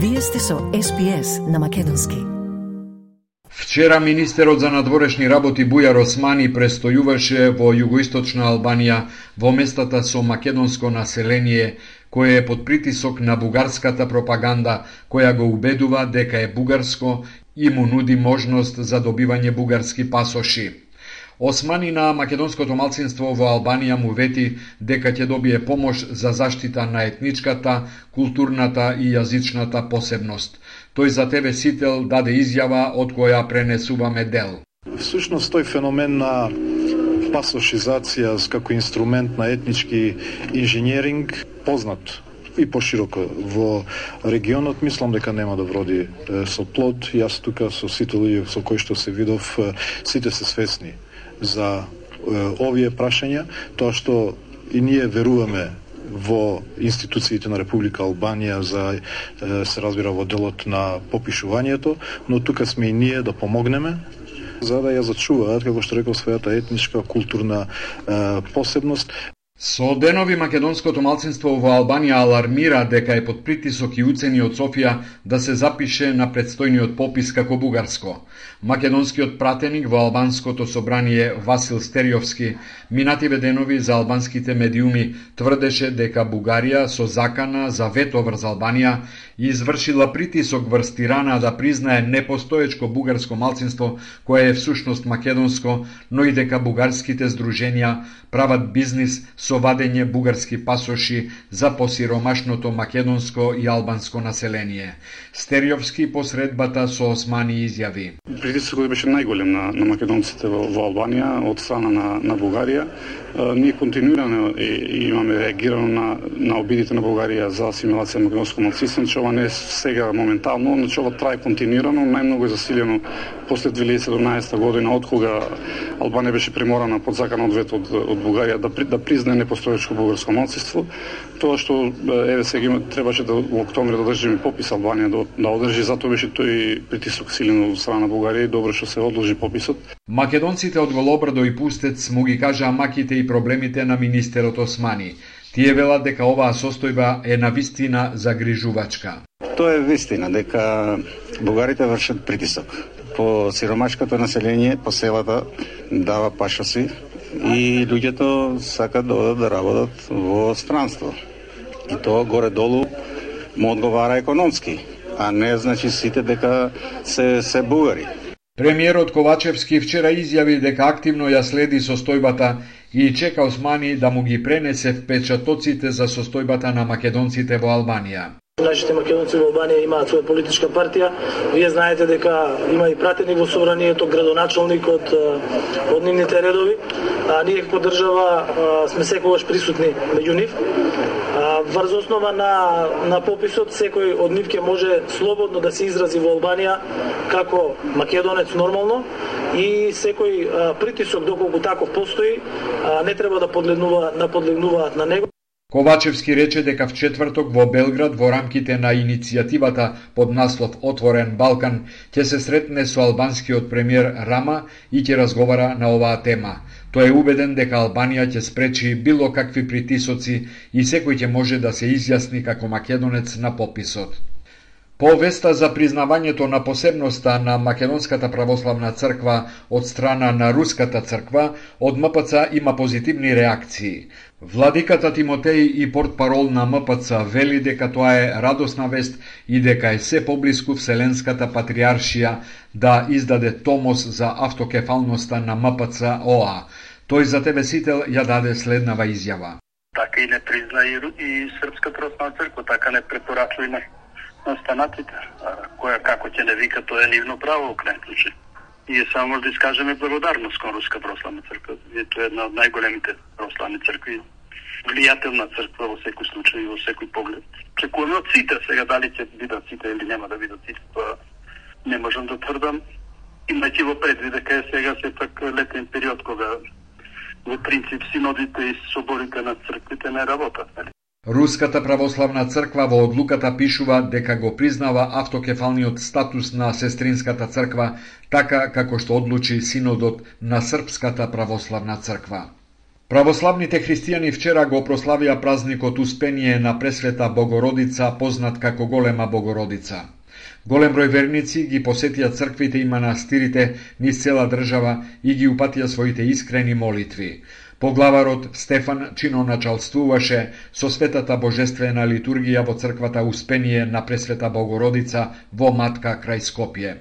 Вие сте со СПС на Македонски. Вчера министерот за надворешни работи Бујар Османи престојуваше во југоисточна Албанија во местата со македонско население кое е под притисок на бугарската пропаганда која го убедува дека е бугарско и му нуди можност за добивање бугарски пасоши. Османи на македонското малцинство во Албанија му вети дека ќе добие помош за заштита на етничката, културната и јазичната посебност. Тој за тебе сител даде изјава од која пренесуваме дел. Всушност тој феномен на пасошизација како инструмент на етнички инженеринг познат и пошироко во регионот мислам дека нема да вроди со плод. Јас тука со сите луѓе со кои што се видов сите се свесни за овие прашања, тоа што и ние веруваме во институциите на Република Албанија за се разбира во делот на попишувањето, но тука сме и ние да помогнеме за да ја зачуваат, како што реков, својата етничка, културна е, посебност. Со денови македонското малцинство во Албанија алармира дека е под притисок и уцени од Софија да се запише на предстојниот попис како бугарско. Македонскиот пратеник во албанското собрание Васил Стериовски минативе денови за албанските медиуми тврдеше дека Бугарија со закана за вето врз Албанија извршила притисок врз Тирана да признае непостоечко бугарско малцинство кое е всушност македонско, но и дека бугарските здруженија прават бизнис со вадење бугарски пасоши за посиромашното македонско и албанско население. Стериовски посредбата со Османи изјави. Притисокот беше најголем на, на македонците во, во Албанија од страна на, на Бугарија. ние континуирано и, имаме реагирано на, на обидите на Бугарија за асимилација на македонско малцинство, че ова не е сега моментално, значи ова трае континуирано, најмногу е засилено после 2017 година, од кога Албанија беше приморана под закан одвет од, од Бугарија да, да признае непостоечко бугарско малцинство. Тоа што еве сега има, требаше да во октомври да држиме попис Албанија да, да одржи, затоа беше тој притисок силен од страна на Бугарија и добро што се одложи пописот. Македонците од Голобрадо и Пустец му ги кажаа маките и проблемите на министерот Османи. Тие велат дека оваа состојба е на вистина загрижувачка. Тоа е вистина дека бугарите вршат притисок по сиромашкото население по селата дава пашоси и луѓето сакат да одат да работат во странство. И тоа горе-долу му одговара економски, а не значи сите дека се се бугари. Премиерот Ковачевски вчера изјави дека активно ја следи состојбата и чека Османи да му ги пренесе впечатоците за состојбата на македонците во Албанија. Нашите македонци во Албанија имаат своја политичка партија. Вие знаете дека има и пратеник во собранието, градоначалник од од нивните редови. А ние како држава сме секогаш присутни меѓу нив. Врз основа на на пописот секој од нив ќе може слободно да се изрази во Албанија како македонец нормално и секој притисок доколку таков постои не треба да подлегнува на подлегнуваат на него. Ковачевски рече дека в четврток во Белград во рамките на иницијативата под наслов Отворен Балкан ќе се сретне со албанскиот премиер Рама и ќе разговара на оваа тема. Тој е убеден дека Албанија ќе спречи било какви притисоци и секој ќе може да се изјасни како македонец на пописот. Повеста за признавањето на посебноста на Македонската православна црква од страна на Руската црква, од МПЦ има позитивни реакции. Владиката Тимотеј и портпарол на МПЦ вели дека тоа е радосна вест и дека е се поблиску Вселенската патриаршија да издаде томос за автокефалноста на МПЦ ОА. Тој за тебе сител ја даде следнава изјава. Така и не призна и, и Српска православна црква, така не препорачува и на на. Која како ќе не вика, тоа е нивно право во крајен случај. И само може да искажеме благодарност кон Руска православна црква. И тоа е една од најголемите православни цркви влијателна црква во секој случај и во секој поглед. Чекуваме од сите, сега дали ќе бидат сите или нема да бидат сите, тоа не можам да тврдам. Имајќи во предвид дека е сега сепак летен период кога во принцип синодите и соборите на црквите не работат. Нали? Руската православна црква во одлуката пишува дека го признава автокефалниот статус на сестринската црква, така како што одлучи синодот на Српската православна црква. Православните христијани вчера го прославија празникот Успение на Пресвета Богородица, познат како Голема Богородица. Голем број верници ги посетија црквите и манастирите низ цела држава и ги упатија своите искрени молитви. Поглаварот Стефан чино началствуваше со светата божествена литургија во црквата Успение на Пресвета Богородица во Матка крај Скопје.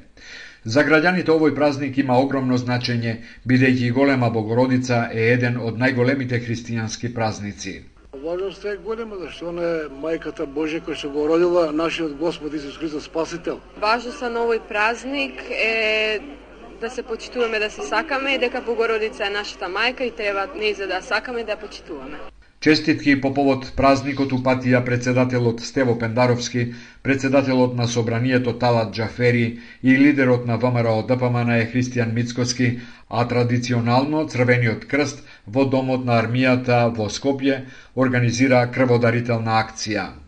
За граѓаните овој празник има огромно значење, бидејќи голема Богородица е еден од најголемите христијански празници. Важноста е голема, зашто она е мајката Божја која што го родила нашиот Господ Исус Христос Спасител. Важноста на овој празник е да се почитуваме, да се сакаме и дека Богородица е нашата мајка и треба не за да сакаме да почитуваме. Честитки по повод празникот упатија председателот Стево Пендаровски, председателот на Собранието Талат Джафери и лидерот на ВМРО ДПМН е Христијан Мицкоски, а традиционално Црвениот крст во Домот на армијата во Скопје организира крводарителна акција.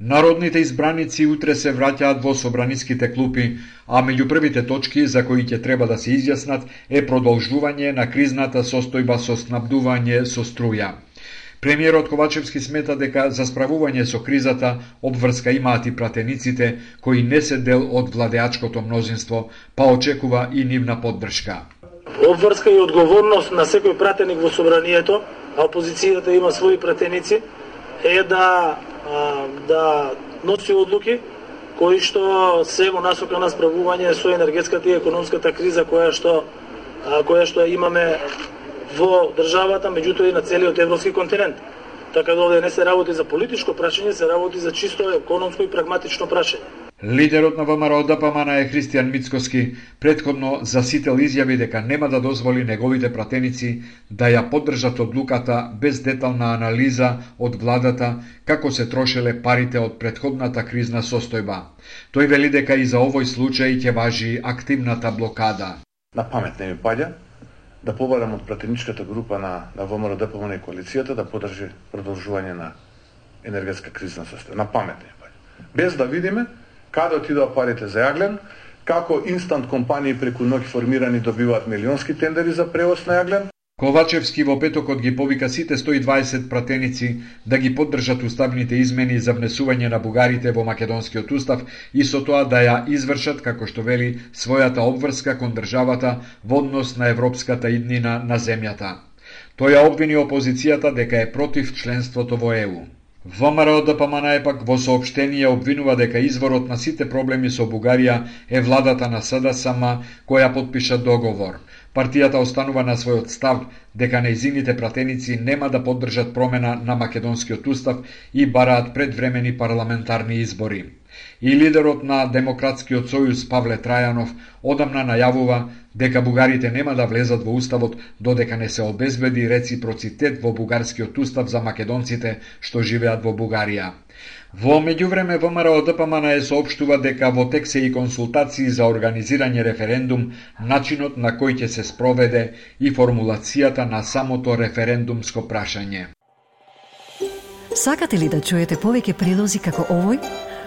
Народните избраници утре се враќаат во собраниските клупи, а меѓу првите точки за кои ќе треба да се изјаснат е продолжување на кризната состојба со снабдување со струја. Премиерот Ковачевски смета дека за справување со кризата обврска имаат и пратениците кои не се дел од владеачкото мнозинство, па очекува и нивна поддршка. Обврска и одговорност на секој пратеник во собранието, а опозицијата има своји пратеници, е да да носи одлуки кои што се во насока на справување со енергетската и економската криза која што која што имаме во државата, меѓутоа и на целиот европски континент. Така да овде не се работи за политичко прашање, се работи за чисто економско и прагматично прашање. Лидерот на ВМРО ДПМН е Христијан Мицкоски, предходно засител изјави дека нема да дозволи неговите пратеници да ја поддржат одлуката без детална анализа од владата како се трошеле парите од предходната кризна состојба. Тој вели дека и за овој случај ќе важи активната блокада. На памет не ми паѓа да побарам од пратеничката група на, на ВМРО ДПМН и коалицијата да подржи продолжување на енергетска кризна состојба. На памет не ми паѓа. Без да видиме каде отидоа парите за јаглен, како инстант компании преку ноќ формирани добиваат милионски тендери за превоз на јаглен. Ковачевски во петокот ги повика сите 120 пратеници да ги поддржат уставните измени за внесување на бугарите во македонскиот устав и со тоа да ја извршат, како што вели, својата обврска кон државата во однос на европската иднина на земјата. Тој ја обвини опозицијата дека е против членството во ЕУ. ВМРО ДПМН да пак во сообштение обвинува дека изворот на сите проблеми со Бугарија е владата на СДСМ која подпиша договор. Партијата останува на својот став дека неизините пратеници нема да поддржат промена на македонскиот устав и бараат предвремени парламентарни избори. И лидерот на Демократскиот сојуз Павле Трајанов одамна најавува дека бугарите нема да влезат во уставот додека не се обезбеди реципроцитет во бугарскиот устав за македонците што живеат во Бугарија. Во меѓувреме ВМРО ДПМН е соопштува дека во тек се и консултации за организирање референдум, начинот на кој ќе се спроведе и формулацијата на самото референдумско прашање. Сакате ли да чуете повеќе прилози како овој?